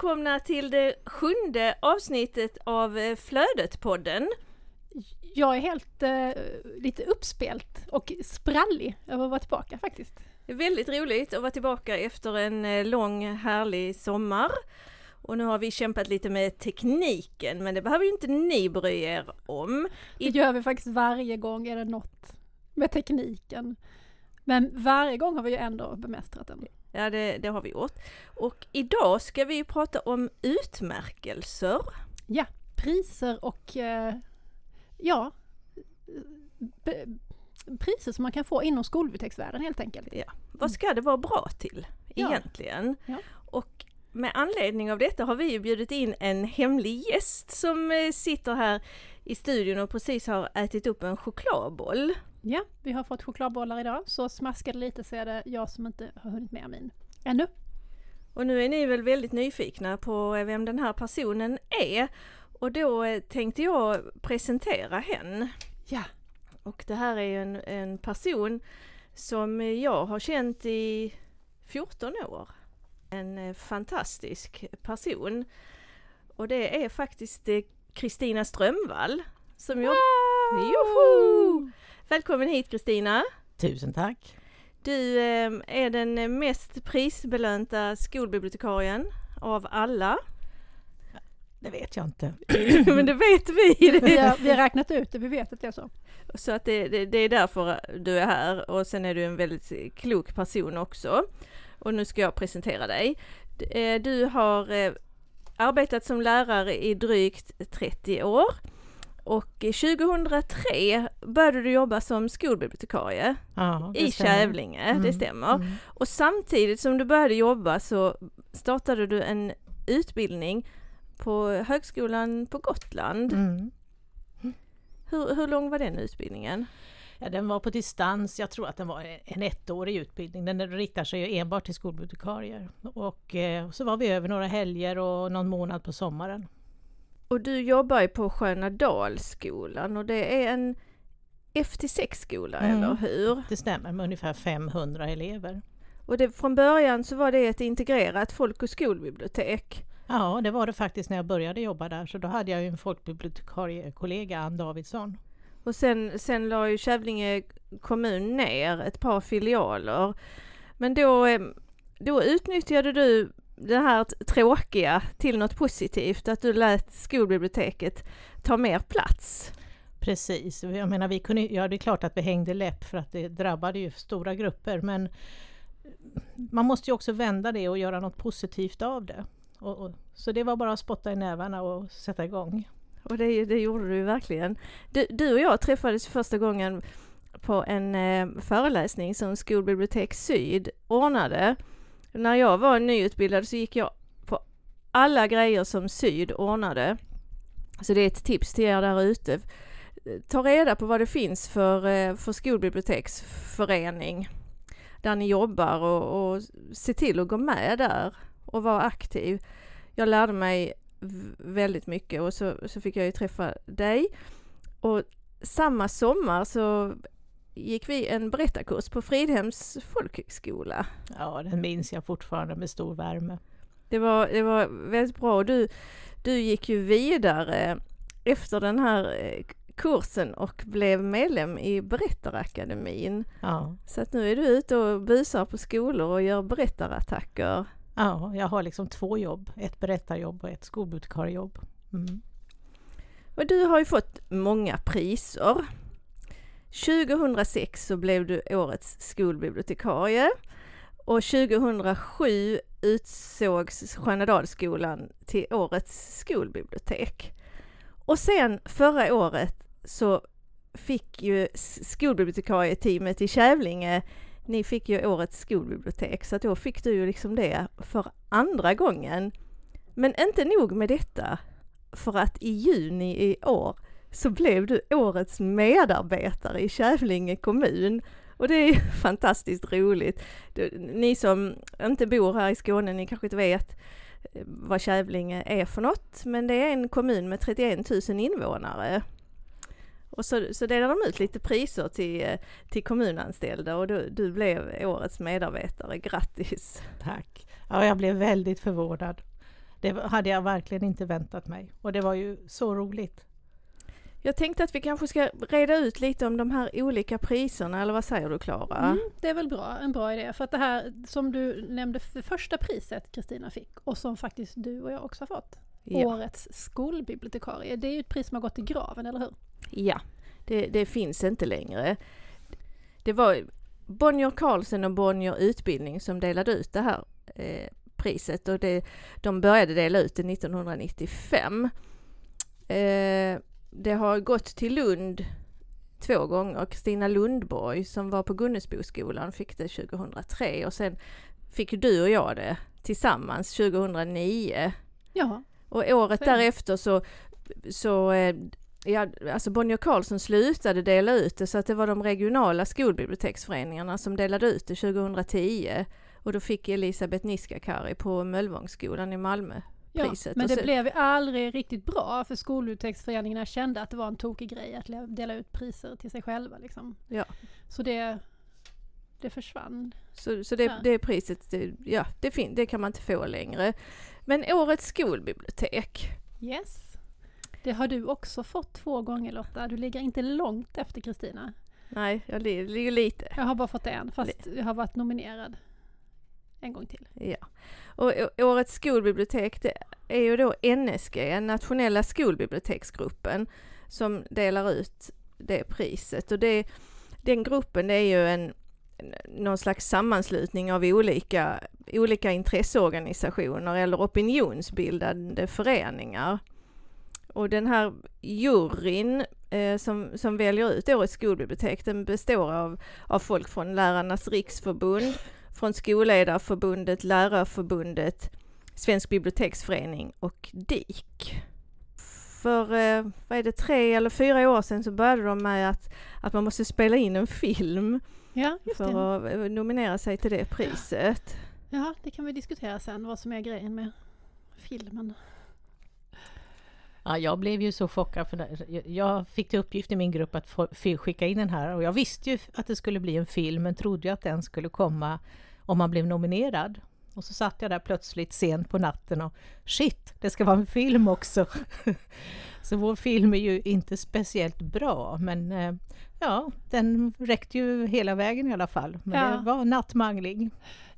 Välkomna till det sjunde avsnittet av eh, Flödet-podden. Jag är helt eh, lite uppspelt och sprallig över att vara tillbaka faktiskt. Det är väldigt roligt att vara tillbaka efter en eh, lång härlig sommar. Och nu har vi kämpat lite med tekniken, men det behöver ju inte ni bry er om. Det gör vi faktiskt varje gång är det något med tekniken. Men varje gång har vi ju ändå bemästrat den. Ja, det, det har vi gjort. Och idag ska vi prata om utmärkelser. Ja, priser och eh, ja, be, priser som man kan få inom skolbiblioteksvärlden helt enkelt. Ja. Vad ska det vara bra till egentligen? Ja. Och med anledning av detta har vi bjudit in en hemlig gäst som eh, sitter här i studion och precis har ätit upp en chokladboll. Ja, vi har fått chokladbollar idag, så smaskar det lite så är det jag som inte har hunnit med min ännu. Och nu är ni väl väldigt nyfikna på vem den här personen är. Och då eh, tänkte jag presentera henne. Ja. Och det här är en, en person som jag har känt i 14 år. En eh, fantastisk person. Och det är faktiskt eh, Kristina Strömvall som jobbar... Joho! Välkommen hit Kristina! Tusen tack! Du eh, är den mest prisbelönta skolbibliotekarien av alla. Det vet jag inte. Men det vet vi! Vi har, vi har räknat ut det, vi vet att det är så. Så att det, det, det är därför du är här och sen är du en väldigt klok person också. Och nu ska jag presentera dig. Du har arbetat som lärare i drygt 30 år. Och 2003 började du jobba som skolbibliotekarie ja, i stämmer. Kävlinge, Mm, det stämmer. mm. Och samtidigt som du började jobba så startade du en utbildning på Högskolan på Gotland. Mm. Hur, hur lång var den utbildningen? Ja, den var på distans, jag tror att den var en ettårig utbildning. Den riktar sig enbart till skolbibliotekarier. Och eh, så var vi över några helger och någon månad på sommaren. Och du jobbar ju på Sköna Dalsskolan och det är en FT6-skola, Mm. eller hur? Det stämmer, med ungefär 500 elever. Och det, från början så var det ett integrerat folk och skolbibliotek. Ja, det var det faktiskt när jag började jobba där. Så då hade jag ju en folkbibliotekariekollega, Ann Davidsson. Och sen, sen la ju Kävlinge kommun ner ett par filialer. Men då, eh, då utnyttjade du det här tråkiga till något positivt, att du lät skolbiblioteket ta mer plats. Precis, jag menar vi kunde, ja det är klart att vi hängde läpp för att det drabbade ju stora grupper men man måste ju också vända det och göra något positivt av det. Och, och, så det var bara att spotta i nävarna och sätta igång. Och det, det gjorde du verkligen. Du, du och jag träffades första gången på en eh, föreläsning som Skolbibliotek Syd ordnade. När jag var nyutbildad så gick jag på alla grejer som Syd ordnade. Så det är ett tips till er där ute. Ta reda på vad det finns för, eh, för skolbiblioteksförening där ni jobbar och, och se till att gå med där och vara aktiv. Jag lärde mig väldigt mycket och så, så fick jag ju träffa dig. Och samma sommar så gick vi en berättarkurs på Fridhems folkhögskola. Ja, den minns jag fortfarande med stor värme. Det var, det var väldigt bra och du, du gick ju vidare efter den här eh, kursen och blev medlem i Berättarakademin. Ja, Så att nu är du ute och busar på skolor och gör berättarattacker ja jag har liksom två jobb, ett berättarjobb och ett skolbibliotekariejobb. Mm. Och du har ju fått många priser. 2006 så blev du årets skolbibliotekarie och 2007 utsågs Stjärnedalsskolan till årets skolbibliotek. Och sen förra året så fick ju skolbibliotekarieteamet i Kävlinge, ni fick ju årets skolbibliotek, så att då fick du ju liksom det för andra gången. Men inte nog med detta, för att i juni i år så blev du årets medarbetare i Kävlinge kommun. Och det är fantastiskt roligt. Du, ni som inte bor här i Skåne, ni kanske inte vet eh, vad Kävlinge är för något, men det är en kommun med 31 000 invånare. Och så, så delar de ut lite priser till, eh, till kommunanställda och du, du blev årets medarbetare. Grattis! Tack! Ja, jag blev väldigt förvånad. Det hade jag verkligen inte väntat mig och det var ju så roligt. Jag tänkte att vi kanske ska reda ut lite om de här olika priserna, eller vad säger du Klara? Mm, det är väl bra, en bra idé. För att det här som du nämnde, för första priset Kristina fick och som faktiskt du och jag också har fått. Ja. Årets skolbibliotekarie. Det är ju ett pris som har gått i graven, eller hur? Ja, det, det finns inte längre. Det var Bonnier Carlsen och Bonnier Utbildning som delade ut det här eh, priset och det, de började dela ut det 1995. Eh, det har gått till Lund två gånger. Kristina Lundborg som var på Gunnesboskolan fick det 2003 och sen fick du och jag det tillsammans 2009. Ja, Och året Så därefter så, så eh, ja, alltså Bonnier Carlsson slutade dela ut det så att det var de regionala skolbiblioteksföreningarna som delade ut det 2010. Och då fick Elisabeth Niskakari på Möllevångsskolan i Malmö ja. priset. men Och det så- blev aldrig riktigt bra för skolbiblioteksföreningarna kände att det var en tokig grej att dela ut priser till sig själva. Liksom. Ja. Så det, det försvann. Så, så det, Ja. det priset, det, ja, det, fin- det kan man inte få längre. Men årets skolbibliotek, Yes. Det har du också fått två gånger Lotta. Du ligger inte långt efter Kristina. nej, jag li- ligger lite. Jag har bara fått en, fast jag har varit nominerad en gång till. Ja. Och årets skolbibliotek det är ju då NSG, Nationella skolbiblioteksgruppen, som delar ut det priset. Och det, den gruppen det är ju en någon slags sammanslutning av olika, olika intresseorganisationer eller opinionsbildande föreningar. Och den här juryn eh, som, som väljer ut årets skolbibliotek den består av, av folk från Lärarnas riksförbund, från Skolledarförbundet, Lärarförbundet, Svensk biblioteksförening och DIK. För eh, vad är det, tre eller fyra år sedan så började de med att, att man måste spela in en film Ja, just det. för att eh, nominera sig till det priset. Ja, det kan vi diskutera sen, vad som är grejen med filmen. Ja, jag blev ju så chockad för. Jag- fick till uppgift i min grupp att skicka in den här och jag visste ju att det skulle bli en film men trodde ju att den skulle komma om man blev nominerad. Och så satt jag där plötsligt sent på natten och shit, det ska vara en film också. så vår film är ju inte speciellt bra men eh, ja, den räckte ju hela vägen i alla fall. Men Ja. det var nattmangling.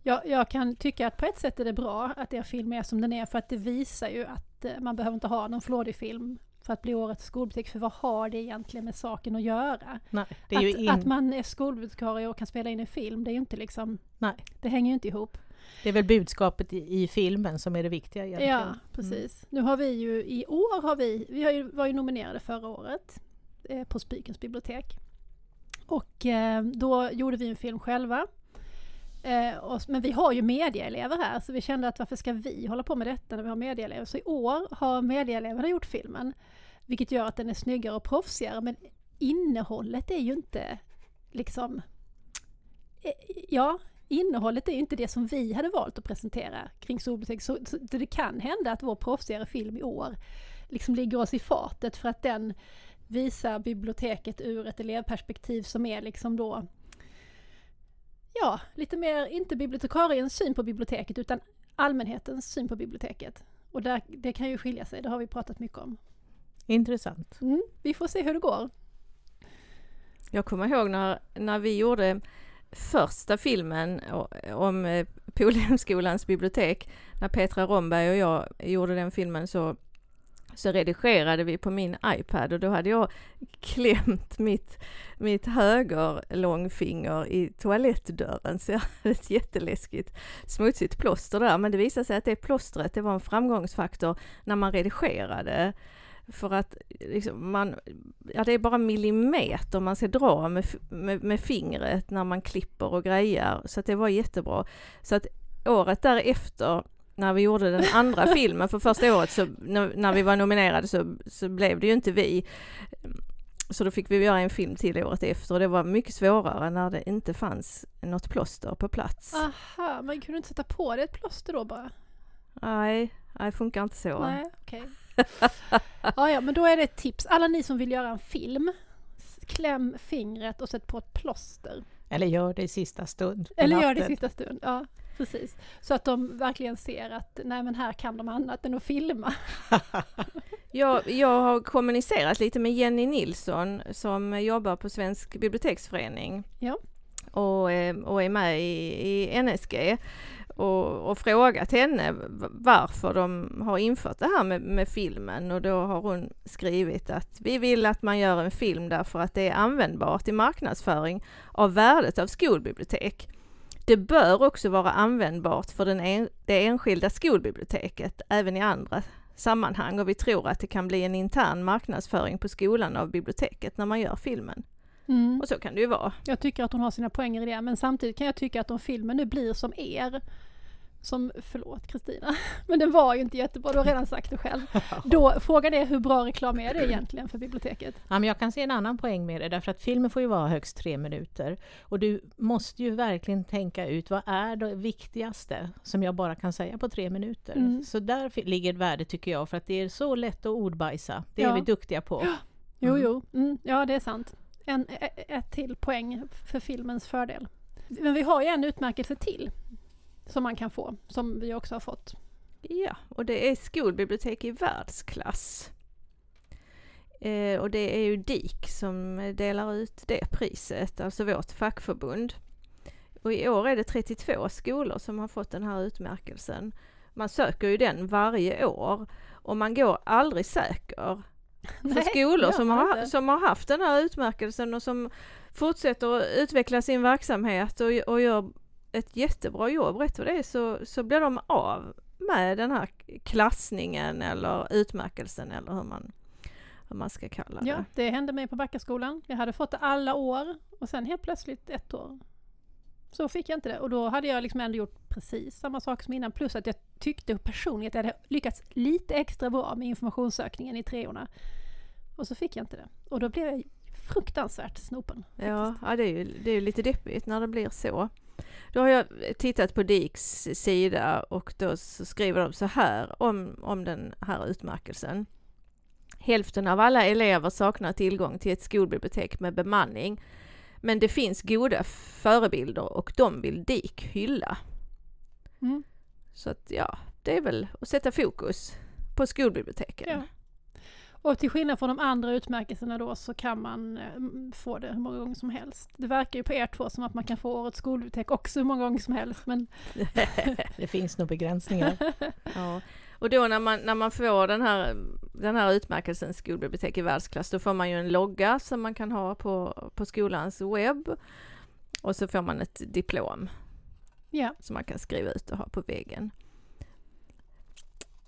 Jag, jag kan tycka att på ett sätt är det bra att er film är som den är för att det visar ju att eh, man behöver inte ha någon flådig film för att bli årets skolbibliotek. För vad har det egentligen med saken att göra? Nej, att, in... att man är skolbibliotekarie och kan spela in en film, det är ju inte liksom, Nej, det hänger ju inte ihop. det är väl budskapet i, i filmen som är det viktiga egentligen. Ja, precis. Nu har vi ju, i år har vi, vi har ju, var ju nominerade förra året eh, på Spikens bibliotek. Och eh, då gjorde vi en film själva. Eh, men vi har ju medieelever här så vi kände att varför ska vi hålla på med detta när vi har medieelever? Så i år har medieeleverna gjort filmen. Vilket gör att den är snyggare och proffsigare men innehållet är ju inte liksom... Eh, ja, innehållet är ju inte det som vi hade valt att presentera kring Solbibliotek. Så, så det kan hända att vår proffsigare film i år liksom ligger oss i fatet för att den visar biblioteket ur ett elevperspektiv som är liksom då Ja, lite mer, inte bibliotekariens syn på biblioteket utan allmänhetens syn på biblioteket. Och där, det kan ju skilja sig, det har vi pratat mycket om. Intressant. Mm, vi får se hur det går. Jag kommer ihåg när, när vi gjorde första filmen om eh, Polhemskolans bibliotek, när Petra Romberg och jag gjorde den filmen så, så redigerade vi på min iPad och då hade jag klämt mitt, mitt höger långfinger i toalettdörren så jag hade ett jätteläskigt smutsigt plåster där men det visade sig att det plåstret det var en framgångsfaktor när man redigerade för att liksom, man, ja det är bara millimeter man ska dra med, med, med fingret när man klipper och grejar. Så att det var jättebra. Så att året därefter när vi gjorde den andra filmen för första året så när, när vi var nominerade så, så blev det ju inte vi. Så då fick vi göra en film till året efter och det var mycket svårare när det inte fanns något plåster på plats. Aha, man kunde inte sätta på det ett plåster då bara? Nej, det funkar inte så. Nej, okej. ja, ja, men då är det ett tips. Alla ni som vill göra en film, kläm fingret och sätt på ett plåster. Eller gör det i sista stund. Eller gör det i sista stund. Ja, precis. Så att de verkligen ser att nej men här kan de annat än att filma. Jag, jag har kommunicerat lite med Jenny Nilsson som jobbar på Svensk biblioteksförening Ja. och, eh, och är med i, i NSG och, och frågat henne varför de har infört det här med, med filmen och då har hon skrivit att vi vill att man gör en film därför att det är användbart i marknadsföring av värdet av skolbibliotek. Det bör också vara användbart för den en, det enskilda skolbiblioteket även i andra sammanhang och vi tror att det kan bli en intern marknadsföring på skolan av biblioteket när man gör filmen. Mm. Och så kan det ju vara. Jag tycker att hon har sina poänger i det, men samtidigt kan jag tycka att om filmen nu blir som er, som, förlåt Kristina, men den var ju inte jättebra, du har redan sagt det själv. Då, frågan är hur bra reklam är det egentligen för biblioteket? Ja, men jag kan se en annan poäng med det, därför att filmen får ju vara högst tre minuter. Och du måste ju verkligen tänka ut vad är det viktigaste som jag bara kan säga på tre minuter. Mm. Så där ligger ett värde tycker jag, för att det är så lätt att ordbajsa. Det är Ja. vi duktiga på. Jo, Mm. jo, mm, ja det är sant. En, e- ett till poäng för filmens fördel. Men vi har ju en utmärkelse till som man kan få, som vi också har fått. Ja, och det är skolbibliotek i världsklass. Eh, och det är ju DIK som delar ut det priset, alltså vårt fackförbund. Och i år är det 32 skolor som har fått den här utmärkelsen. Man söker ju den varje år och man går aldrig säker. För Nej, skolor som har, som har haft den här utmärkelsen och som fortsätter att utveckla sin verksamhet och, och gör ett jättebra jobb, rätt vad det är så, så blir de av med den här klassningen eller utmärkelsen eller hur man, hur man ska kalla det. Ja, det hände mig på Backaskolan. Jag hade fått det alla år och sen helt plötsligt ett år så fick jag inte det och då hade jag liksom ändå gjort precis samma sak som innan plus att jag tyckte personligen att jag hade lyckats lite extra bra med informationssökningen i treorna. Och så fick jag inte det. Och då blev jag fruktansvärt snopen. Ja, ja det, är ju, det är lite deppigt när det blir så. Då har jag tittat på DIKs sida och då skriver de så här om, om den här utmärkelsen. Hälften av alla elever saknar tillgång till ett skolbibliotek med bemanning. Men det finns goda förebilder och de vill DIK hylla. Mm. Så att ja, det är väl att sätta fokus på skolbiblioteken. Ja. Och till skillnad från de andra utmärkelserna då så kan man eh, få det hur många gånger som helst. Det verkar ju på er två som att man kan få årets skolbibliotek också hur många gånger som helst men Det finns nog begränsningar. Ja. Och då när man, när man får den här, den här utmärkelsen skolbibliotek i världsklass, då får man ju en logga som man kan ha på, på skolans webb. Och så får man ett diplom ja. som man kan skriva ut och ha på väggen.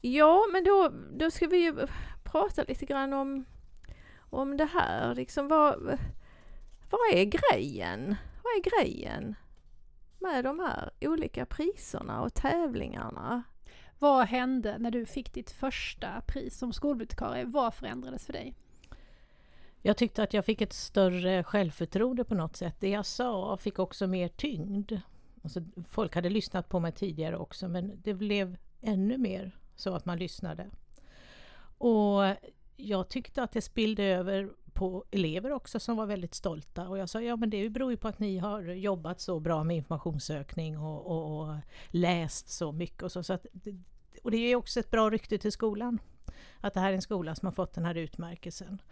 Ja, men då, då ska vi ju prata lite grann om, om det här. Liksom vad, vad är grejen? Vad är grejen med de här olika priserna och tävlingarna? Vad hände när du fick ditt första pris som skolbibliotekarie? Vad förändrades för dig? Jag tyckte att jag fick ett större självförtroende på något sätt. Det jag sa fick också mer tyngd. Alltså, folk hade lyssnat på mig tidigare också men det blev ännu mer så att man lyssnade. Och jag tyckte att det spillde över på elever också som var väldigt stolta. Och jag sa, ja men det beror ju på att ni har jobbat så bra med informationssökning och, och, och läst så mycket och så. så att, det- och det är också ett bra rykte till skolan. Att det här är en skola som har fått den här utmärkelsen.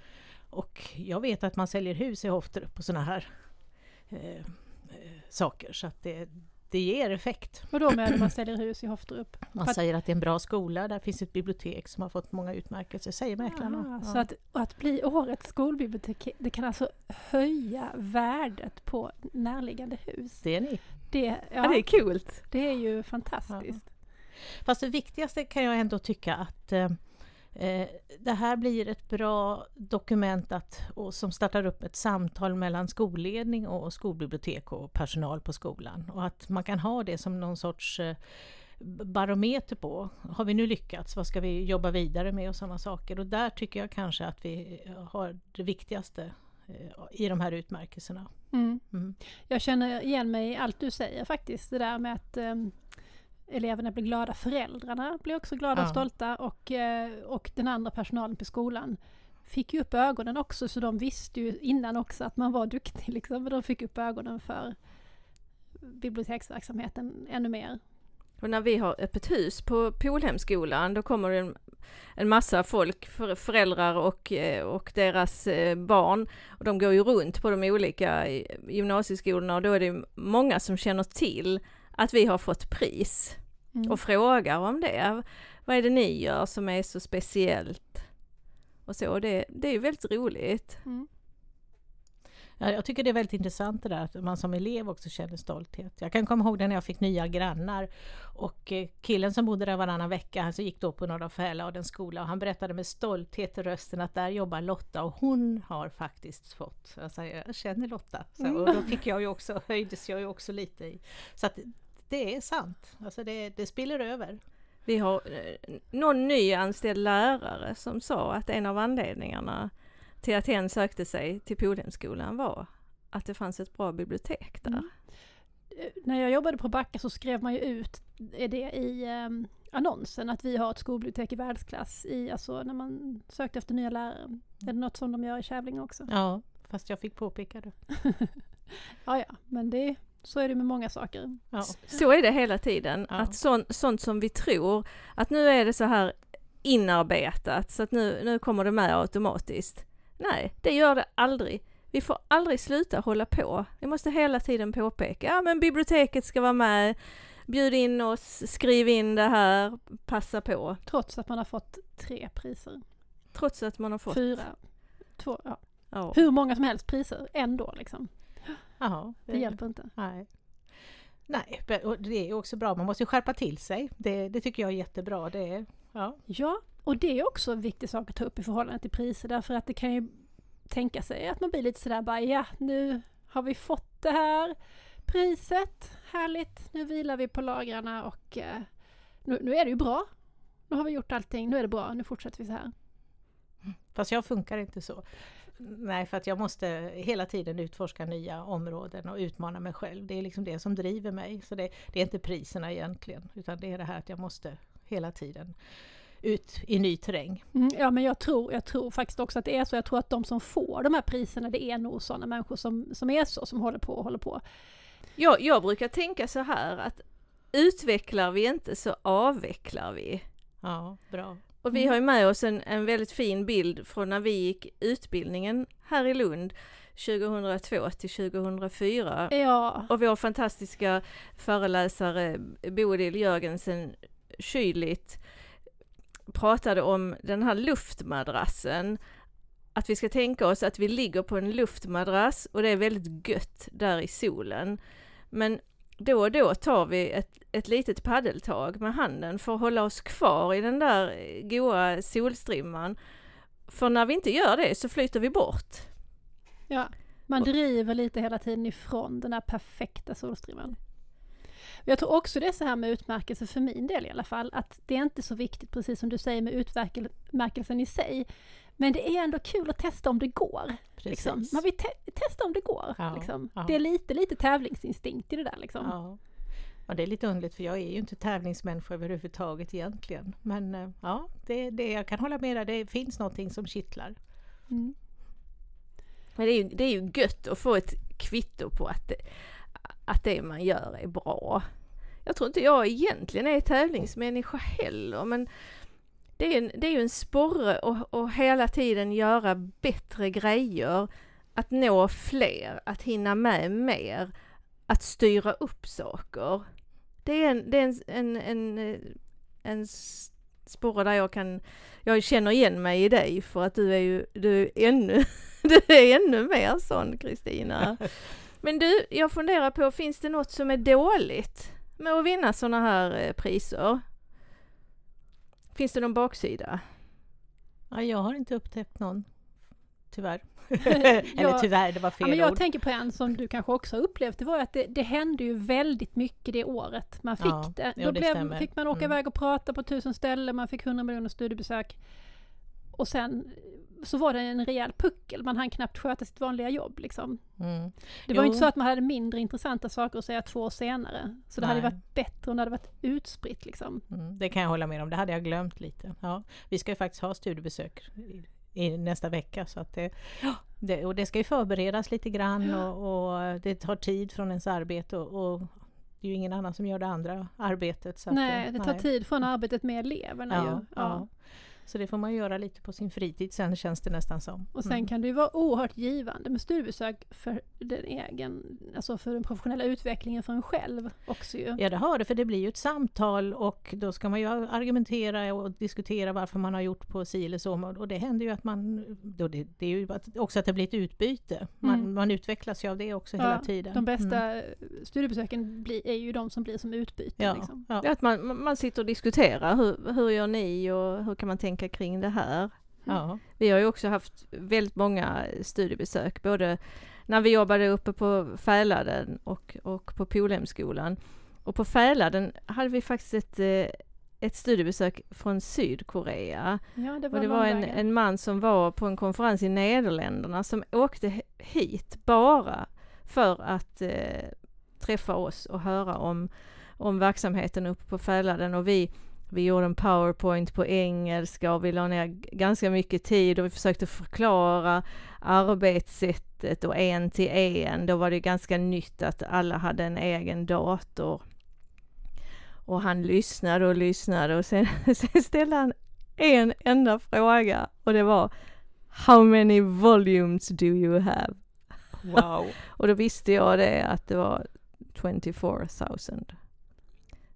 Och jag vet att man säljer hus i Hofterup på sådana här eh, eh, saker. Så att det, det ger effekt. Och då med att man säljer hus i Hofterup? Man att- säger att det är en bra skola, där finns ett bibliotek som har fått många utmärkelser, säger mäklarna. Ah, Så att, att bli årets skolbibliotek, det kan alltså höja värdet på närliggande hus. Det är ni. Det, Ja, ja, det är coolt. det är ju fantastiskt. Fast det viktigaste kan jag ändå tycka att eh, det här blir ett bra dokument att, och som startar upp ett samtal mellan skolledning och skolbibliotek och personal på skolan. Och att man kan ha det som någon sorts eh, barometer på. Har vi nu lyckats? Vad ska vi jobba vidare med och sådana saker? Och där tycker jag kanske att vi har det viktigaste eh, i de här utmärkelserna. Mm. Mm. Jag känner igen mig i allt du säger faktiskt. Det där med att eh, eleverna blir glada, föräldrarna blir också glada och Ja. stolta och, eh, och den andra personalen på skolan fick ju upp ögonen också så de visste ju innan också att man var duktig liksom. Men de fick upp ögonen för biblioteksverksamheten ännu mer. Och när vi har öppet hus på Polhemskolan då kommer det en, en massa folk, för, föräldrar och, eh, och deras eh, barn. Och de går ju runt på de olika gymnasieskolorna och då är det många som känner till att vi har fått pris Mm. och frågar om det. Vad är det ni gör som är så speciellt? Och så, det, det är ju väldigt roligt. Mm. Ja, jag tycker det är väldigt intressant det där att man som elev också känner stolthet. Jag kan komma ihåg det när jag fick nya grannar och eh, killen som bodde där varannan vecka, han som gick då på Norra Fäladens skola och han berättade med stolthet i rösten att där jobbar Lotta och hon har faktiskt fått, alltså, jag känner Lotta. Så, och då fick jag ju också, höjdes jag ju också lite i. Så att det är sant, alltså det, det spiller över. Vi har eh, någon nyanställd lärare som sa att en av anledningarna till att hen sökte sig till Polhemskolan var att det fanns ett bra bibliotek där. Mm. Eh, När jag jobbade på Backa så skrev man ju ut det i um, annonsen att vi har ett skolbibliotek i världsklass i, alltså när man sökte efter nya lärare. Är det något som de gör i Kävlinge också? Ja, fast jag fick påpeka det. Ja, ja, men det, så är det med många saker. Ja. Så är det hela tiden, Ja. att sånt, sånt som vi tror att nu är det så här inarbetat så att nu, nu kommer det med automatiskt. Nej, det gör det aldrig. Vi får aldrig sluta hålla på. Vi måste hela tiden påpeka, ja men biblioteket ska vara med, bjud in oss, skriv in det här, passa på. Trots att man har fått tre priser. Trots att man har fått... Fyra. Två, ja. Ja. Hur många som helst priser ändå liksom. Jaha, Det hjälper inte. Nej. Nej, och det är också bra, man måste skärpa till sig. Det, det tycker jag är jättebra. Det är, ja. Ja, och det är också en viktig sak att ta upp i förhållande till priser därför att det kan ju tänka sig att man blir lite sådär bara ja, nu har vi fått det här priset, härligt, nu vilar vi på lagrarna och eh, nu, nu är det ju bra. Nu har vi gjort allting, nu är det bra, nu fortsätter vi så här. Fast jag funkar inte så. Nej, för att jag måste hela tiden utforska nya områden och utmana mig själv. Det är liksom det som driver mig. Så det, det är inte priserna egentligen, utan det är det här att jag måste hela tiden ut i ny terräng. Mm, ja men jag tror, jag tror faktiskt också att det är så. Jag tror att de som får de här priserna det är nog sådana människor som, som är så, som håller på och håller på. Jag, jag brukar tänka så här att utvecklar vi inte så avvecklar vi. Ja, bra. Och vi Mm. har ju med oss en, en väldigt fin bild från när vi gick utbildningen här i Lund 2002 till 2004. Ja, Och vår fantastiska föreläsare Bodil Jörgensen Kylit pratade om den här luftmadrassen. Att vi ska tänka oss att vi ligger på en luftmadrass och det är väldigt gött där i solen. Men då och då tar vi ett, ett litet paddeltag med handen för att hålla oss kvar i den där goa solstrimman. För när vi inte gör det så flyter vi bort. Ja, man driver lite hela tiden ifrån den här perfekta solstrimman. Jag tror också det är så här med utmärkelse för min del i alla fall, att det är inte så viktigt precis som du säger med utmärkelsen i sig. Men det är ändå kul att testa om det går. Liksom. Man vill te- testa om det går. Ja, liksom. ja. Det är lite, lite tävlingsinstinkt i det där liksom. Ja. ja, det är lite underligt för jag är ju inte tävlingsmänniska överhuvudtaget egentligen. Men eh, ja, det, det, jag kan hålla med dig, det finns någonting som kittlar. Mm. Men det är, ju, det är ju gött att få ett kvitto på att det, att det man gör är bra. Jag tror inte jag egentligen är tävlingsmänniska heller, men det är, en, det är ju en sporre att att hela tiden göra bättre grejer, att nå fler, att hinna med mer, att styra upp saker. Det är en, det är en, en, en, en sporre där jag kan, jag känner igen mig i dig för att du är ju, du är ännu, du är ännu mer sån Kristina. Men du, jag funderar på, finns det något som är dåligt med att vinna sådana här eh, priser? Finns det någon baksida? Ja, jag har inte upptäckt någon, tyvärr. Eller Jag- tyvärr, det var Ja, fel men jag ord. tänker på en som du kanske också har upplevt, det var att det, det hände ju väldigt mycket det året man fick Ja, det. jo, Då det blev, fick man åka Mm. iväg och prata på tusen ställen, man fick 100 miljoner studiebesök. Och sen så var det en rejäl puckel, man hann knappt sköta sitt vanliga jobb liksom. Mm. Det var Jo. inte så att man hade mindre intressanta saker att säga två år senare. Så det hade Nej. varit bättre om det hade varit utspritt liksom. Mm, det kan jag hålla med om, det hade jag glömt lite. Ja, vi ska ju faktiskt ha studiebesök i, nästa vecka så att det, det, och det ska ju förberedas lite grann och, och det tar tid från ens arbete och, och det är ju ingen annan som gör det andra arbetet. Så att, nej, eh, det tar nej. tid från arbetet med eleverna Ja, ju. ja. Så det får man göra lite på sin fritid sen känns det nästan som. Och sen Mm. kan det ju vara oerhört givande med studiebesök för den egen, alltså för den professionella utvecklingen för en själv också ju. Ja det har det, för det blir ju ett samtal och då ska man ju argumentera och diskutera varför man har gjort på si eller så. Och det händer ju att man, då det, det är ju också att det blir ett utbyte. Man, Mm. man utvecklas ju av det också Ja, hela tiden. De bästa Mm. studiebesöken blir, är ju de som blir som utbyte. Ja, Liksom. Ja, att man, man sitter och diskuterar, hur, hur gör ni och hur kan man tänka kring det här? ja. Vi har ju också haft väldigt många studiebesök, både när vi jobbade uppe på Fäladen och, och på Polhemskolan. Och på Fäladen hade vi faktiskt ett, eh, ett studiebesök från Sydkorea. Ja, det var, Och det var en, en man som var på en konferens i Nederländerna som åkte hit bara för att eh, träffa oss och höra om, om verksamheten uppe på Fäladen och vi, vi gjorde en powerpoint på engelska och vi la ner ganska mycket tid och vi försökte förklara arbetssättet och en till en. Då var det ganska nytt att alla hade en egen dator. Och han lyssnade och lyssnade och sen, sen ställde han en enda fråga och det var How many volumes do you have? Wow. Och då visste jag det att det var 24 000.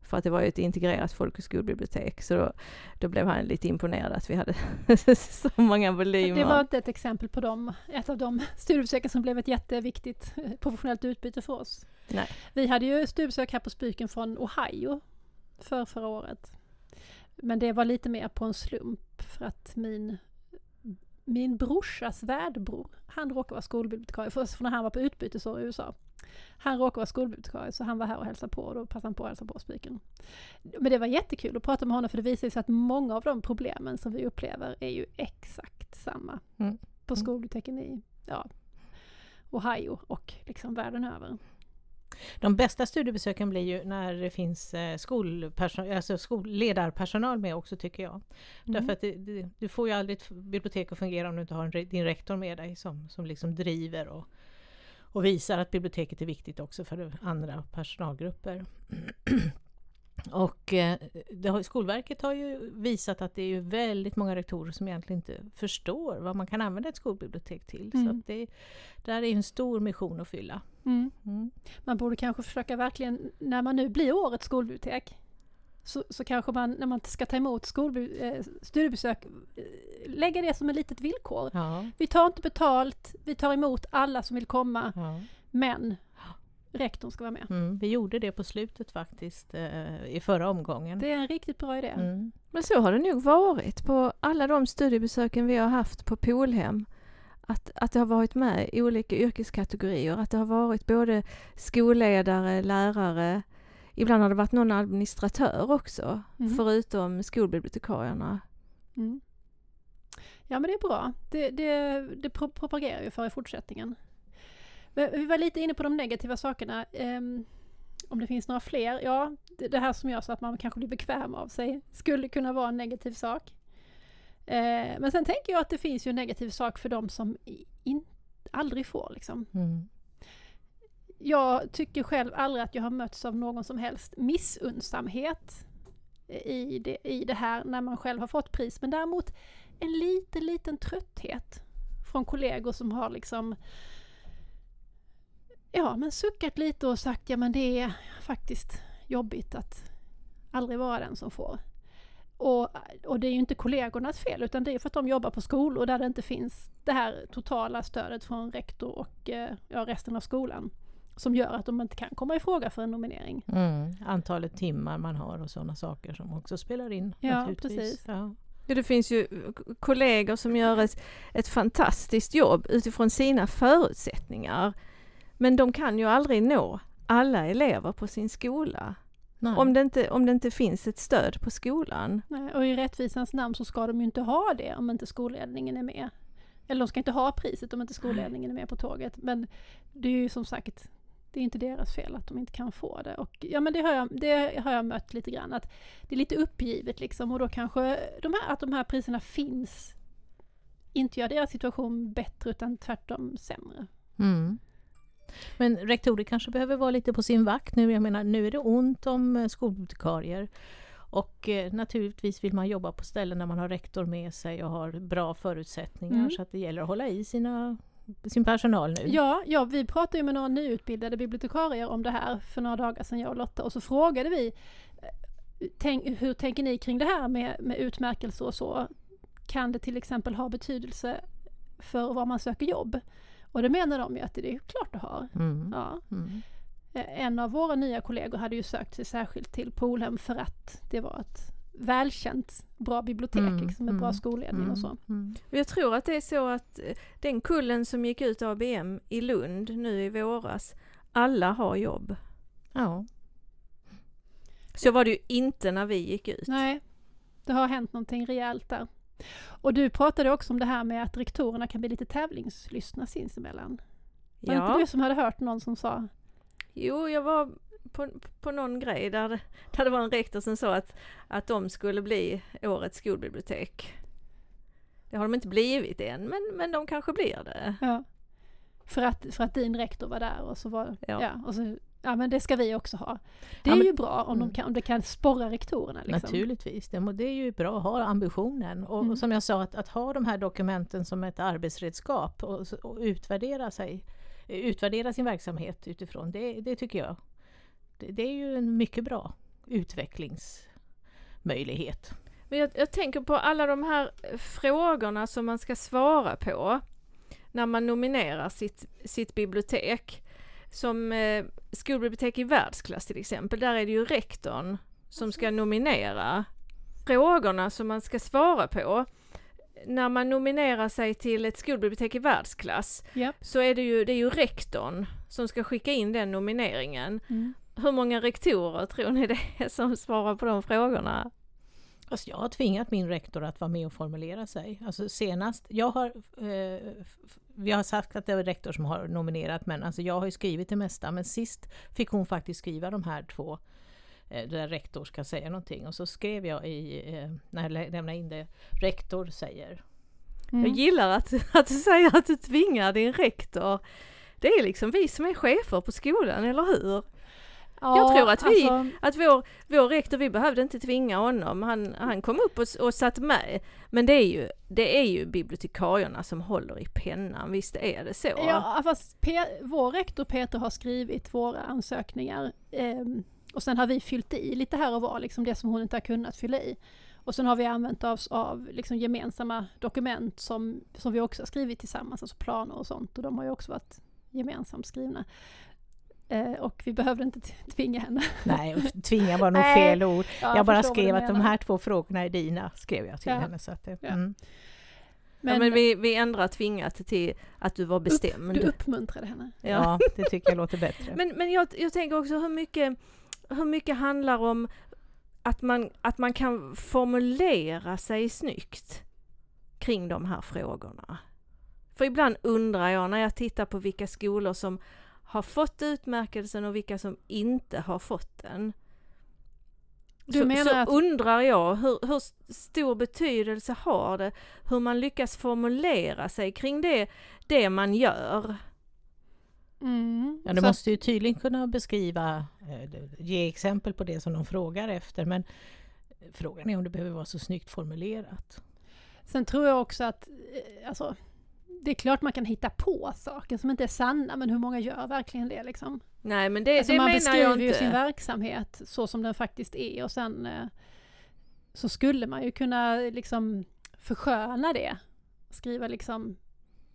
För att det var ju ett integrerat folk och skolbibliotek så då, då blev han lite imponerad att vi hade så många volymer. Det var inte ett exempel på dem, ett av de studiebesöken som blev ett jätteviktigt eh, professionellt utbyte för oss. Nej. Vi hade ju studiebesök här på Spyken från Ohio för förra året. Men det var lite mer på en slump för att min, min brorsas värdbror, han råkar vara skolbibliotekarie, först för när han var på utbytesår i USA. Han råkar vara skolbibliotekarie så han var här och hälsade på och då passade han på att hälsa på Spyken. Men det var jättekul att prata med honom för det visar sig att många av de problemen som vi upplever är ju exakt samma Mm. på Mm. skolbiblioteken i ja, Ohio och liksom världen över. De bästa studiebesöken blir ju när det finns eh, alltså skolledarpersonal med också tycker jag. Därför att det, det, du får ju aldrig ett bibliotek att fungera om du inte har en, din rektor med dig som, som liksom driver och, och visar att biblioteket är viktigt också för andra personalgrupper. Och eh, har, Skolverket har ju visat att det är väldigt många rektorer som egentligen inte förstår vad man kan använda ett skolbibliotek till. Så Mm. att det där är en stor mission att fylla. Mm. Mm. Man borde kanske försöka verkligen, när man nu blir årets skolbibliotek, så, så kanske man när man ska ta emot eh, studiebesök, eh, lägga det som ett litet villkor. Ja, Vi tar inte betalt, vi tar emot alla som vill komma, ja. men rektorn ska vara med. Mm, vi gjorde det på slutet faktiskt eh, i förra omgången. Det är en riktigt bra idé. Mm. Men så har det nog varit på alla de studiebesöken vi har haft på Polhem. Att, att det har varit med olika yrkeskategorier, att det har varit både skolledare, lärare, ibland har det varit någon administratör också, Mm. förutom skolbibliotekarierna. Mm. Ja men det är bra. Det, det, det pro- propagerar ju för i fortsättningen. Men Vi var lite inne på de negativa sakerna. Ehm, om det finns några fler? Ja, det, det här som gör så att man kanske blir bekväm av sig skulle kunna vara en negativ sak. Eh, men sen tänker jag att det finns ju en negativ sak för de som in, aldrig får liksom. Mm. Jag tycker själv aldrig att jag har mötts av någon som helst missunnsamhet i det, i det här när man själv har fått pris. Men däremot en liten, liten trötthet från kollegor som har liksom ja, men suckat lite och sagt ja men det är faktiskt jobbigt att aldrig vara den som får. Och, och det är ju inte kollegornas fel utan det är för att de jobbar på skolor där det inte finns det här totala stödet från rektor och eh, ja, resten av skolan. Som gör att de inte kan komma i fråga för en nominering. Mm. Antalet timmar man har och sådana saker som också spelar in. Ja, precis. Ja. Det finns ju kollegor som gör ett, ett fantastiskt jobb utifrån sina förutsättningar. Men de kan ju aldrig nå alla elever på sin skola. Nej. Om det, inte, om det inte finns ett stöd på skolan. Nej, Och i rättvisans namn så ska de ju inte ha det om inte skolledningen är med. Eller de ska inte ha priset om inte skolledningen är med på tåget. Men det är ju som sagt, det är inte deras fel att de inte kan få det. Och ja men det har jag, det har jag mött lite grann. Att det är lite uppgivet liksom och då kanske de här, att de här priserna finns inte gör deras situation bättre utan tvärtom sämre. Mm. Men rektorer kanske behöver vara lite på sin vakt nu. Jag menar, nu är det ont om eh, skolbibliotekarier. Och eh, naturligtvis vill man jobba på ställen där man har rektor med sig och har bra förutsättningar. Mm. Så att det gäller att hålla i sina, sin personal nu. Ja, ja, vi pratade ju med några nyutbildade bibliotekarier om det här för några dagar sedan, jag och Lotta, och så frågade vi eh, tänk, hur tänker ni kring det här med, med utmärkelser och så? Kan det till exempel ha betydelse för var man söker jobb? Och det menar de ju att det är klart det har. Mm. Ja. Mm. Eh, En av våra nya kollegor hade ju sökt sig särskilt till Polhem för att det var ett välkänt bra bibliotek, Mm, liksom, med bra mm, skolledning och så. Mm. Och Jag tror att det är så att eh, den kullen som gick ut ABM i Lund nu i våras, alla har jobb. Ja. Så var det ju inte när vi gick ut. Nej, det har hänt någonting rejält där. Och du pratade också om det här med att rektorerna kan bli lite tävlingslystna sinsemellan. Var det inte Ja, du som hade hört någon som sa? jo jag var på, på någon grej där, det- där det var en rektor som sa att, att de skulle bli årets skolbibliotek. Det har de inte blivit än, men, men de kanske blir det. Ja, för, att, för att din rektor var där och så var Ja. ja. och så, ja men det ska vi också ha. Det Ja, är men- ju bra om, Mm. de kan, om det kan sporra rektorerna. Liksom. Naturligtvis, det, det är ju bra att ha ambitionen. Och, Mm. och som jag sa, att, att ha de här dokumenten som ett arbetsredskap och, och utvärdera, sig, utvärdera sin verksamhet utifrån, det, det tycker jag. Det, det är ju en mycket bra utvecklingsmöjlighet. Men jag, jag tänker på alla de här frågorna som man ska svara på när man nominerar sitt, sitt bibliotek. Som eh, skolbibliotek i världsklass till exempel, där är det ju rektorn som ska nominera frågorna som man ska svara på. När man nominerar sig till ett skolbibliotek i världsklass Ja. så är det ju, det är ju rektorn som ska skicka in den nomineringen. Mm. Hur många rektorer tror ni det är som svarar på de frågorna? Alltså jag har tvingat min rektor att vara med och formulera sig. Alltså senast, jag har, eh, vi har sagt att det är rektor som har nominerat men alltså jag har ju skrivit det mesta men sist fick hon faktiskt skriva de här två eh, där rektor ska säga någonting och så skrev jag i, eh, när jag lä- lämnade in det, rektor säger. Mm. Jag gillar att, att du säger att du tvingar din rektor. Det är liksom vi som är chefer på skolan, eller hur? Ja, jag tror att vi- alltså, Att vår, vår rektor, vi behövde inte tvinga honom. Han, han kom upp och, och satt med. Men det är, ju, det är ju bibliotekarierna som håller i pennan, visst är det så? Ja, fast Pe- vår rektor Peter har skrivit våra ansökningar ehm, och sen har vi fyllt i lite här och var, liksom det som hon inte har kunnat fylla i. Och sen har vi använt oss av liksom gemensamma dokument som, som vi också har skrivit tillsammans, alltså planer och sånt. Och de har ju också varit gemensamt skrivna. Eh, och vi behövde inte tvinga henne. Nej, tvinga var nog fel ord. Ja, jag bara skrev att de här två frågorna är dina, skrev jag till Ja. henne. Så att det, Ja. mm. Men, ja, men vi, vi ändrar tvingat till att du var bestämd. Du uppmuntrade henne. ja. ja, det tycker jag låter bättre. Men, men jag, jag tänker också hur mycket, hur mycket handlar om att man, att man kan formulera sig snyggt kring de här frågorna. För ibland undrar jag när jag tittar på vilka skolor som har fått utmärkelsen och vilka som inte har fått den. Du så, menar så att- undrar jag hur, hur stor betydelse har det hur man lyckas formulera sig kring det, det man gör. Mm. Ja, du Så- måste ju tydligen kunna beskriva, eh, ge exempel på det som de frågar efter men frågan är om det behöver vara så snyggt formulerat. Sen tror jag också att, eh, alltså, det är klart man kan hitta på saker som inte är sanna, men hur många gör verkligen det liksom? Nej men det, Alltså det man menar beskriver jag ju inte. sin verksamhet så som den faktiskt är och sen eh, så skulle man ju kunna liksom försköna det. Skriva liksom,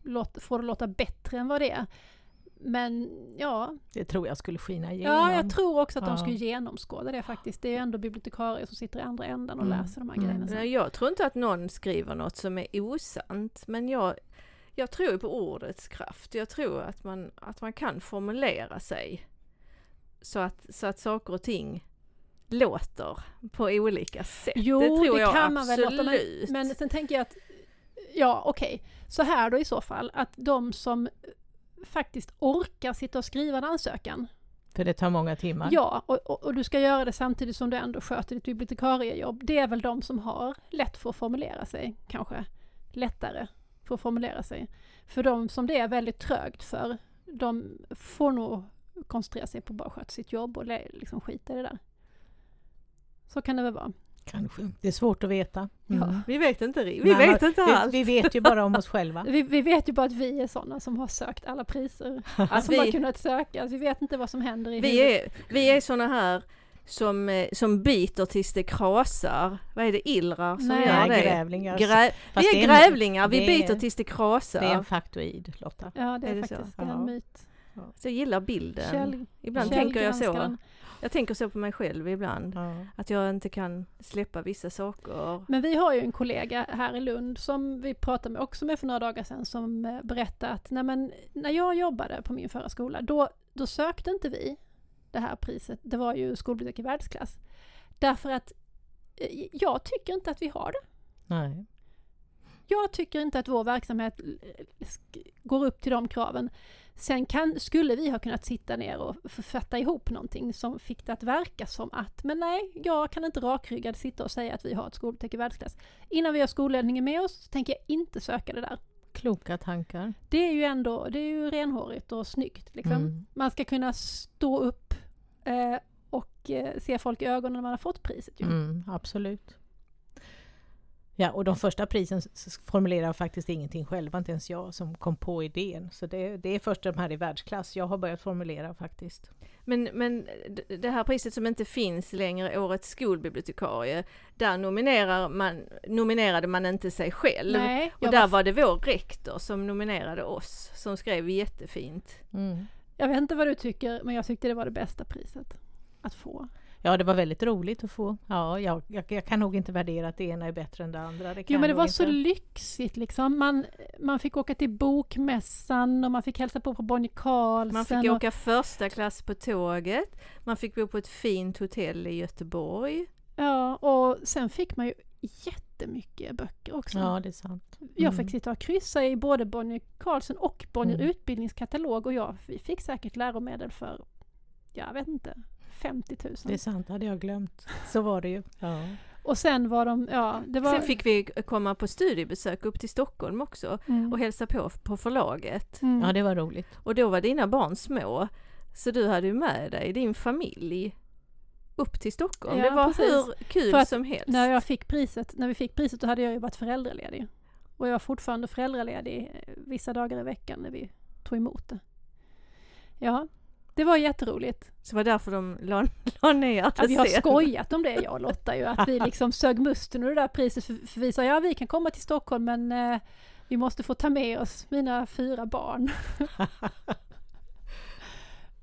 låt, få det låta bättre än vad det är. Men ja, Det tror jag skulle skina igenom. ja jag tror också att de Ja. skulle genomskåda det faktiskt. Det är ju ändå bibliotekarier som sitter i andra änden och Mm. läser de här Mm. grejerna. Nej, sen. jag tror inte att någon skriver något som är osant, men jag, jag tror på ordets kraft. Jag tror att man, att man kan formulera sig så att, så att saker och ting låter på olika sätt. Jo, det tror det jag kan man väl absolut. låta, men, men sen tänker jag att, ja okej, så här då i så fall, att de som faktiskt orkar sitta och skriva en ansökan, För det tar många timmar. ja, och, och, och du ska göra det samtidigt som du ändå sköter ditt bibliotekariejobb, det är väl de som har lätt för att formulera sig, kanske lättare för att formulera sig. För de som det är väldigt trögt för, de får nog koncentrera sig på att bara sköta sitt jobb och liksom skita i det där. Så kan det väl vara. Kanske. Det är svårt att veta. Ja. Mm. Vi vet inte, vi Nej, vet inte vi, allt. vi vet ju bara om oss själva. Vi, vi vet ju bara att vi är sådana som har sökt alla priser. Alltså vi- som har kunnat söka. Alltså, vi vet inte vad som händer i Vi huvudet. är, vi är såna här som, eh, som biter tills det krasar. Vad är det, illrar som Nej. gör det? grävlingar. Grä- vi det är är grävlingar, vi det är- biter tills det krasar. Det är en faktoid, Lotta. Ja, det är, Är det så? faktiskt det en myt. Så jag gillar bilden. Käll, ibland tänker jag så. Jag tänker så på mig själv ibland. Ja. Att jag inte kan släppa vissa saker. Men vi har ju en kollega här i Lund som vi pratade med också med för några dagar sedan som eh, berättade att nej men, när jag jobbade på min förra skola då, då sökte inte vi det här priset. Det var ju skolbibliotek i världsklass. Därför att eh, jag tycker inte att vi har det. Nej. Jag tycker inte att vår verksamhet eh, går upp till de kraven. Sen kan, skulle vi ha kunnat sitta ner och författa ihop någonting som fick det att verka som att, men nej, jag kan inte rakryggad sitta och säga att vi har ett skolbibliotek i världsklass. Innan vi har skolledningen med oss så tänker jag inte söka det där. Kloka tankar. Det är ju ändå, det är ju renhårigt och snyggt liksom. Mm. Man ska kunna stå upp eh, och eh, se folk i ögonen när man har fått priset ju. Mm, absolut. Ja, och de första prisen formulerar faktiskt ingenting själva, inte ens jag som kom på idén. Så det, det är först de här i världsklass jag har börjat formulera faktiskt. Men, men det här priset som inte finns längre, Årets skolbibliotekarie, där nominerar man, nominerade man inte sig själv. Nej, Och där var, var det vår rektor som nominerade oss, som skrev jättefint. Mm. Jag vet inte vad du tycker, men jag tyckte det var det bästa priset att få. Ja, det var väldigt roligt att få. Ja, jag, jag, jag kan nog inte värdera att det ena är bättre än det andra. Det Jo men det var nog så inte. lyxigt liksom. Man, man fick åka till bokmässan och man fick hälsa på på Bonnie Carlsen. Man fick och, åka första klass på tåget, man fick bo på ett fint hotell i Göteborg. Ja, och sen fick man ju jättemycket böcker också. Ja, det är sant. Jag Mm. fick sitta och kryssa i både Bonnier Carlsen och Bonnier Mm. utbildningskatalog och jag vi fick säkert läromedel för, jag vet inte, 50 000. Det är sant, hade jag glömt. Så var det ju. Ja. Och sen var de, ja det var... Sen fick vi komma på studiebesök upp till Stockholm också mm, och hälsa på på förlaget. mm. ja, det var roligt. Och då var dina barn små, så du hade ju med dig din familj upp till Stockholm. Ja, det var precis. hur kul För att som helst. När jag fick priset, när vi fick priset då hade jag ju varit föräldraledig. Och jag var fortfarande föräldraledig eh, vissa dagar i veckan när vi tog emot det. Ja, det var jätteroligt. Så det var därför de la, la ner det Ja, vi har sen. skojat om det jag och Lotta ju, att vi liksom sög musten ur det där priset. För, för vi sa ja vi kan komma till Stockholm men eh, vi måste få ta med oss mina fyra barn.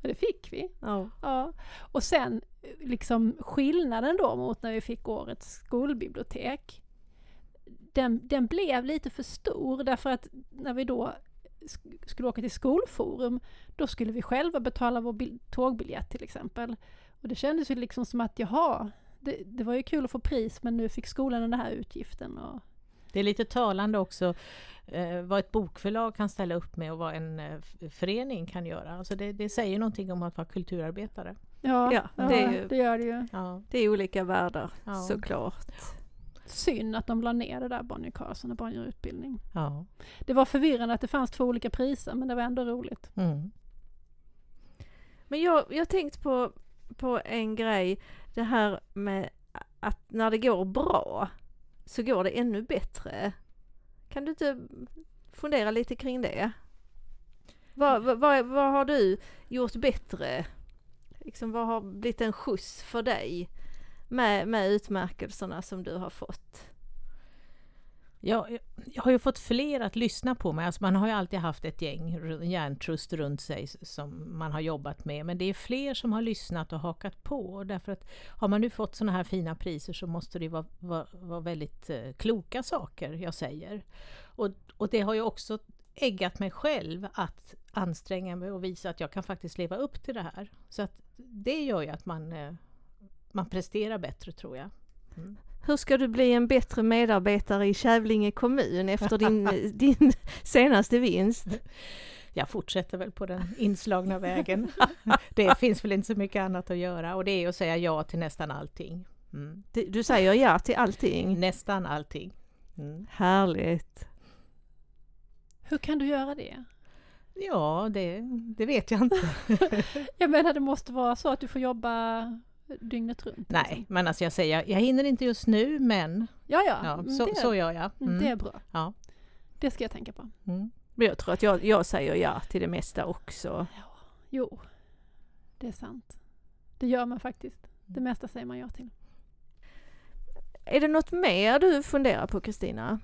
Det fick vi. Ja. Ja. Och sen liksom skillnaden då mot när vi fick årets skolbibliotek. Den, den blev lite för stor därför att när vi då skulle åka till skolforum då skulle vi själva betala vår tågbiljett till exempel. Och det kändes ju liksom som att jaha, det, det var ju kul att få pris men nu fick skolan den här utgiften. Och, Det är lite talande också eh, vad ett bokförlag kan ställa upp med och vad en eh, förening kan göra. Alltså det, det säger någonting om att vara kulturarbetare ja, Ja, det är ju- det gör det ju. Ja, Det är olika världar Ja. såklart. Synd att de la ner det där Bonnier Carlsen och Bonnier Utbildning. ja. Det var förvirrande att det fanns två olika priser men det var ändå roligt. Mm. Men jag jag tänkt på, på en grej, det här med att när det går bra så går det ännu bättre. Kan du inte fundera lite kring det? Vad, vad, vad, vad har du gjort bättre? Liksom, vad har blivit en skjuts för dig med, med utmärkelserna som du har fått? Ja, jag- jag har ju fått fler att lyssna på mig. Alltså man har ju alltid haft ett gäng, hjärntrust runt sig som man har jobbat med. Men det är fler som har lyssnat och hakat på. Därför att har man nu fått sådana här fina priser så måste det vara, vara, vara väldigt eh, kloka saker jag säger. Och, och det har ju också äggat mig själv att anstränga mig och visa att jag kan faktiskt leva upp till det här. Så att det gör ju att man, eh, man presterar bättre tror jag. Hur ska du bli en bättre medarbetare i Kävlinge kommun efter din, din senaste vinst? jag fortsätter väl på den inslagna vägen. det finns väl inte så mycket annat att göra och det är att säga ja till nästan allting. Mm. Du, du säger ja till allting. Nästan allting. Mm. Härligt. Hur kan du göra det? Ja, det, det vet jag inte. Jag menar det måste vara så att du får jobba dygnet runt. Nej, liksom. men alltså jag säger, jag hinner inte just nu, men Ja, ja. ja, mm, så, det, så gör jag. mm, Mm. det är bra. Ja. Det ska jag tänka på. Mm. Men jag tror att jag, jag säger ja till det mesta också. Jo, det är sant. Det gör man faktiskt. Det Mm. mesta säger man ja till. Är det något mer du funderar på Kristina?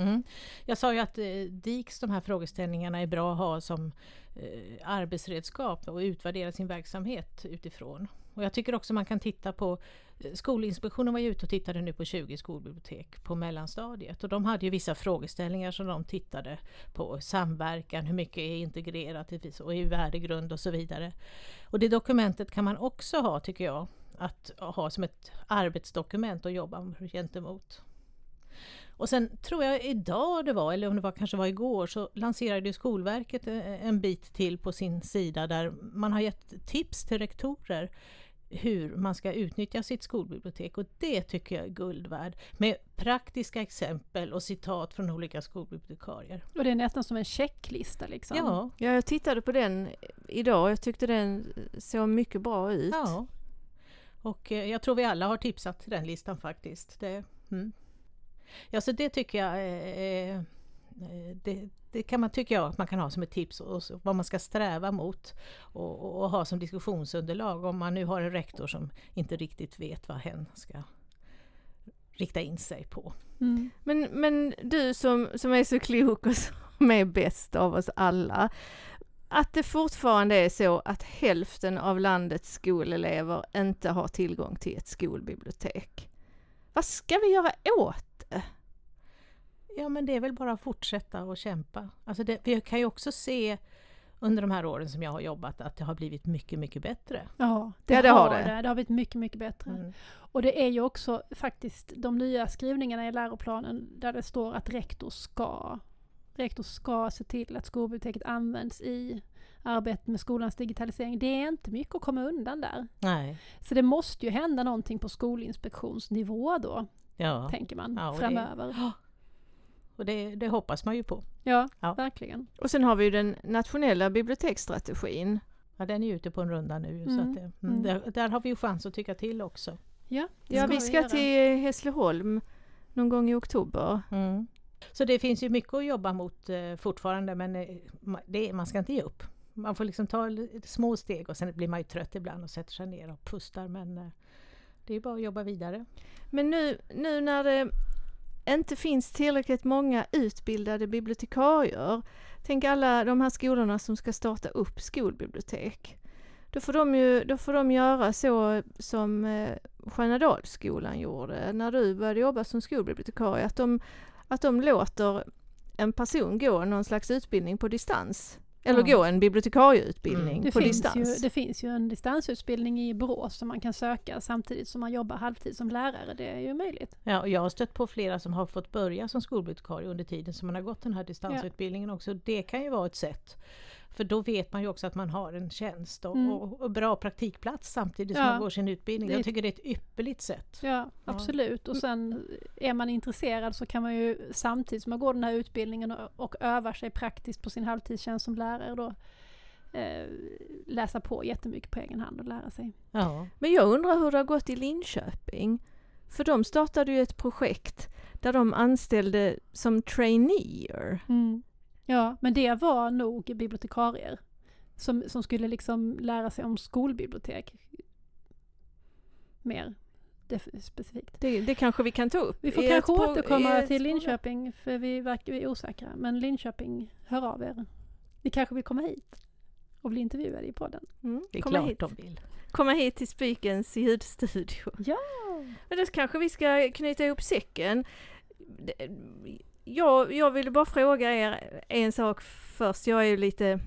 Mm. Jag sa ju att eh, DIKs de här frågeställningarna är bra att ha som eh, arbetsredskap och utvärdera sin verksamhet utifrån. Och jag tycker också man kan titta på eh, Skolinspektionen var ju ute och tittade nu på 20 skolbibliotek på mellanstadiet och de hade ju vissa frågeställningar som de tittade på. Samverkan, hur mycket är integrerat och i värdegrund och så vidare. Och det dokumentet kan man också ha tycker jag, att ha som ett arbetsdokument att jobba gentemot. Och sen tror jag idag det var, eller om det var, kanske var igår, så lanserade ju Skolverket eh, en bit till på sin sida där man har gett tips till rektorer hur man ska utnyttja sitt skolbibliotek och det tycker jag är guld värd. Med praktiska exempel och citat från olika skolbibliotekarier. Och det är nästan som en checklista liksom. Ja, Ja, jag tittade på den idag. Jag tyckte den såg mycket bra ut. ja. Och eh, jag tror vi alla har tipsat till den listan faktiskt. Det, mm. Ja, så det tycker jag eh, eh, det, det kan man, tycker jag att man kan ha som ett tips och vad man ska sträva mot och, och, och ha som diskussionsunderlag om man nu har en rektor som inte riktigt vet vad hen ska rikta in sig på. Mm. Men, men du som, som är så klok och som är bäst av oss alla. Att det fortfarande är så att hälften av landets skolelever inte har tillgång till ett skolbibliotek. Vad ska vi göra åt? Ja men det är väl bara att fortsätta och kämpa. Alltså det, vi kan ju också se under de här åren som jag har jobbat att det har blivit mycket, mycket bättre. Ja, det, Ja, det har har det. det. Det har blivit mycket, mycket bättre. Mm. Och det är ju också faktiskt de nya skrivningarna i läroplanen där det står att rektor ska rektor ska se till att skolbiblioteket används i arbetet med skolans digitalisering. Det är inte mycket att komma undan där. Nej, Så det måste ju hända någonting på skolinspektionsnivå då, ja. tänker man, Ja, och det- framöver. Och det, det hoppas man ju på. Ja, Ja. verkligen. Och sen har vi ju den nationella biblioteksstrategin. Ja, den är ute på en runda nu. Så Mm. att det, Mm. mm. där, där har vi ju chans att tycka till också. Ja, Ja, vi vi ska göra. till Hässleholm någon gång i oktober. Mm. Så det finns ju mycket att jobba mot eh, fortfarande men eh, det, man ska inte ge upp. Man får liksom ta små steg och sen blir man ju trött ibland och sätter sig ner och pustar men eh, det är bara att jobba vidare. Men nu, nu när det inte finns tillräckligt många utbildade bibliotekarier, tänk alla de här skolorna som ska starta upp skolbibliotek. Då får de ju då får de göra så som eh, Stjärnadalsskolan gjorde när du började jobba som skolbibliotekarie, att de, att de låter en person gå någon slags utbildning på distans. Eller Ja. gå en bibliotekarieutbildning Mm. Det på finns, distans. ju, det finns ju en distansutbildning i Borås som man kan söka samtidigt som man jobbar halvtid som lärare. Det är ju möjligt. Ja, och jag har stött på flera som har fått börja som skolbibliotekarie under tiden som man har gått den här distansutbildningen också. Det kan ju vara ett sätt. För då vet man ju också att man har en tjänst och, Mm. och, och bra praktikplats samtidigt som Ja. man går sin utbildning. Jag tycker det är ett ypperligt sätt. Ja, Ja. absolut. Och sen är man intresserad så kan man ju samtidigt som man går den här utbildningen och, och övar sig praktiskt på sin halvtidstjänst som lärare då eh, läsa på jättemycket på egen hand och lära sig. Ja. Men jag undrar hur det har gått i Linköping. För de startade ju ett projekt där de anställde som traineer. Ja, men det var nog bibliotekarier som, som skulle liksom lära sig om skolbibliotek mer specifikt. Det, det kanske vi kan ta upp. Vi får i ett kanske i återkomma ett till. Linköping för vi, verkar, vi är osäkra. Men Linköping, hör av er. Ni kanske vill komma hit och bli intervjuade i podden. Mm, Det är komma, klart hit. de vill. komma hit till Spikens ljudstudio. Ja! Men då kanske vi ska knyta ihop säcken. Jag, jag ville bara fråga er en sak först. Jag är ju lite,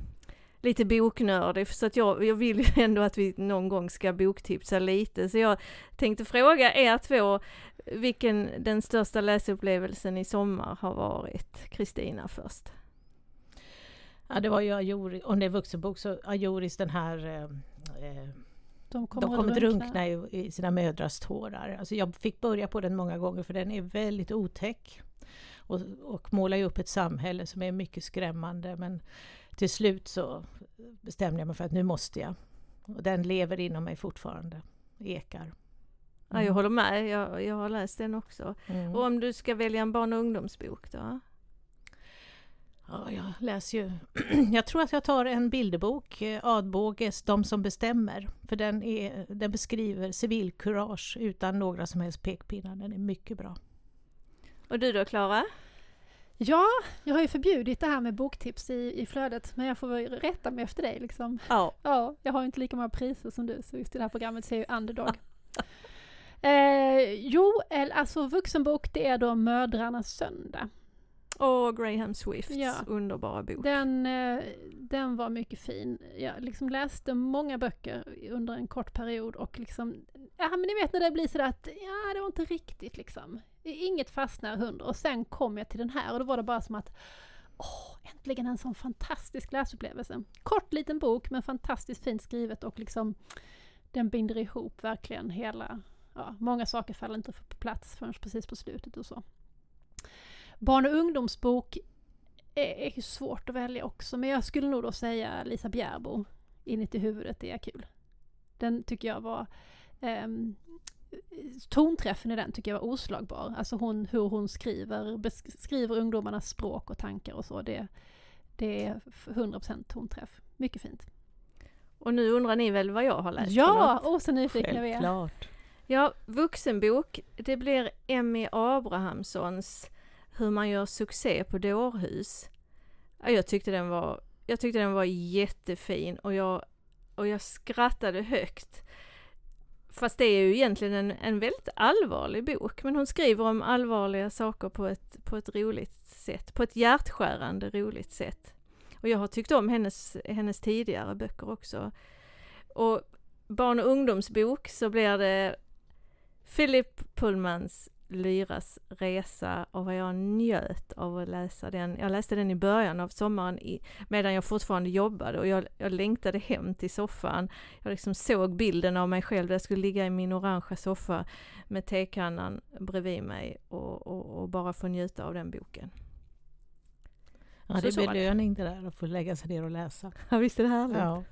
lite boknördig så att jag, jag vill ju ändå att vi någon gång ska boktipsa lite. Så jag tänkte fråga er två vilken den största läsupplevelsen i sommar har varit. Kristina först. Ja, det var ju Ajori, om det är vuxenbok så Ajoris den här eh, eh, De kommer, De kommer drunkna i, i sina mödrars tårar. Alltså jag fick börja på den många gånger för den är väldigt otäck. Och, och målar ju upp ett samhälle som är mycket skrämmande. Men till slut så bestämde jag mig för att nu måste jag. Och den lever inom mig fortfarande, ekar. Ja, jag håller med, jag, jag har läst den också. Mm. Och om du ska välja en barn och ungdomsbok då? Ja, jag läser ju... jag tror att jag tar en bilderbok, eh, Adbåges De som bestämmer. För den, är, den beskriver civilkurage utan några som helst pekpinnar. Den är mycket bra. Och du då Klara? Ja, jag har ju förbjudit det här med boktips i, i flödet, men jag får väl rätta mig efter dig liksom. Ja. Ja, jag har ju inte lika många priser som du, så just i det här programmet så är jag ju underdog. eh, jo, alltså vuxenbok, det är då Mödrarnas söndag. Och Graham Swifts Ja. underbara bok. Den, eh, den var mycket fin. Jag liksom läste många böcker under en kort period och liksom, ja men ni vet när det blir sådär att, ja det var inte riktigt liksom. Inget fastnar hundra och sen kom jag till den här och då var det bara som att, åh, äntligen en sån fantastisk läsupplevelse. Kort liten bok men fantastiskt fint skrivet och liksom den binder ihop verkligen hela, ja, många saker faller inte på plats förrän precis på slutet och så. Barn och ungdomsbok är, ju svårt att välja också, men jag skulle nog då säga Lisa Bjärbo, Inuti huvudet är kul. Den tycker jag var ehm, tonträffen i den tycker jag var oslagbar. Alltså hon, hur hon skriver, besk- skriver ungdomarnas språk och tankar och så. Det, det är 100% tonträff. Mycket fint. Och nu undrar ni väl vad jag har läst Ja! Åh, så nyfikna vi är. Ja, vuxenbok. Det blir Emmy Abrahamssons hur man gör succé på dårhus. Jag tyckte den var, jag tyckte den var jättefin och jag, och jag skrattade högt. Fast det är ju egentligen en, en väldigt allvarlig bok, men hon skriver om allvarliga saker på ett, på ett roligt sätt, på ett hjärtskärande roligt sätt. Och jag har tyckt om hennes, hennes tidigare böcker också. Och barn och ungdomsbok så blir det Philip Pullmans Lyras resa och vad jag njöt av att läsa den. Jag läste den i början av sommaren i, medan jag fortfarande jobbade och jag, jag längtade hem till soffan. Jag liksom såg bilden av mig själv där jag skulle ligga i min orangea soffa med tekannan bredvid mig och, och, och bara få njuta av den boken. Ja, det är belöning det där att få lägga sig ner och läsa. Ja, visst är det härligt? Ja.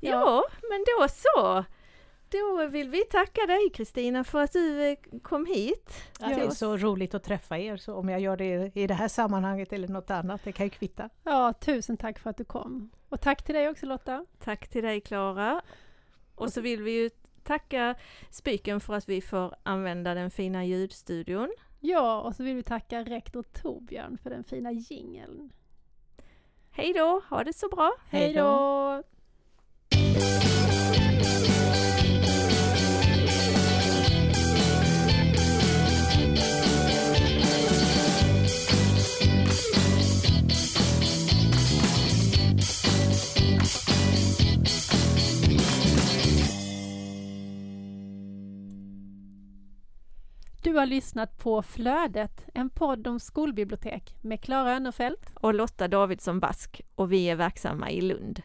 Ja, men då så. Då vill vi tacka dig Kristina för att du eh, kom hit. Ja, det är så roligt att träffa er, så om jag gör det i det här sammanhanget eller något annat, det kan ju kvitta. Ja, tusen tack för att du kom. Och tack till dig också Lotta. Tack till dig Klara. Och så vill vi ju tacka Spiken för att vi får använda den fina ljudstudion. Ja, och så vill vi tacka rektor Torbjörn för den fina jingeln. Hej då, ha det så bra! Hej då! Du har lyssnat på Flödet, en podd om skolbibliotek med Klara Önnerfelt Och Lotta Davidsson Bask och vi är verksamma i Lund.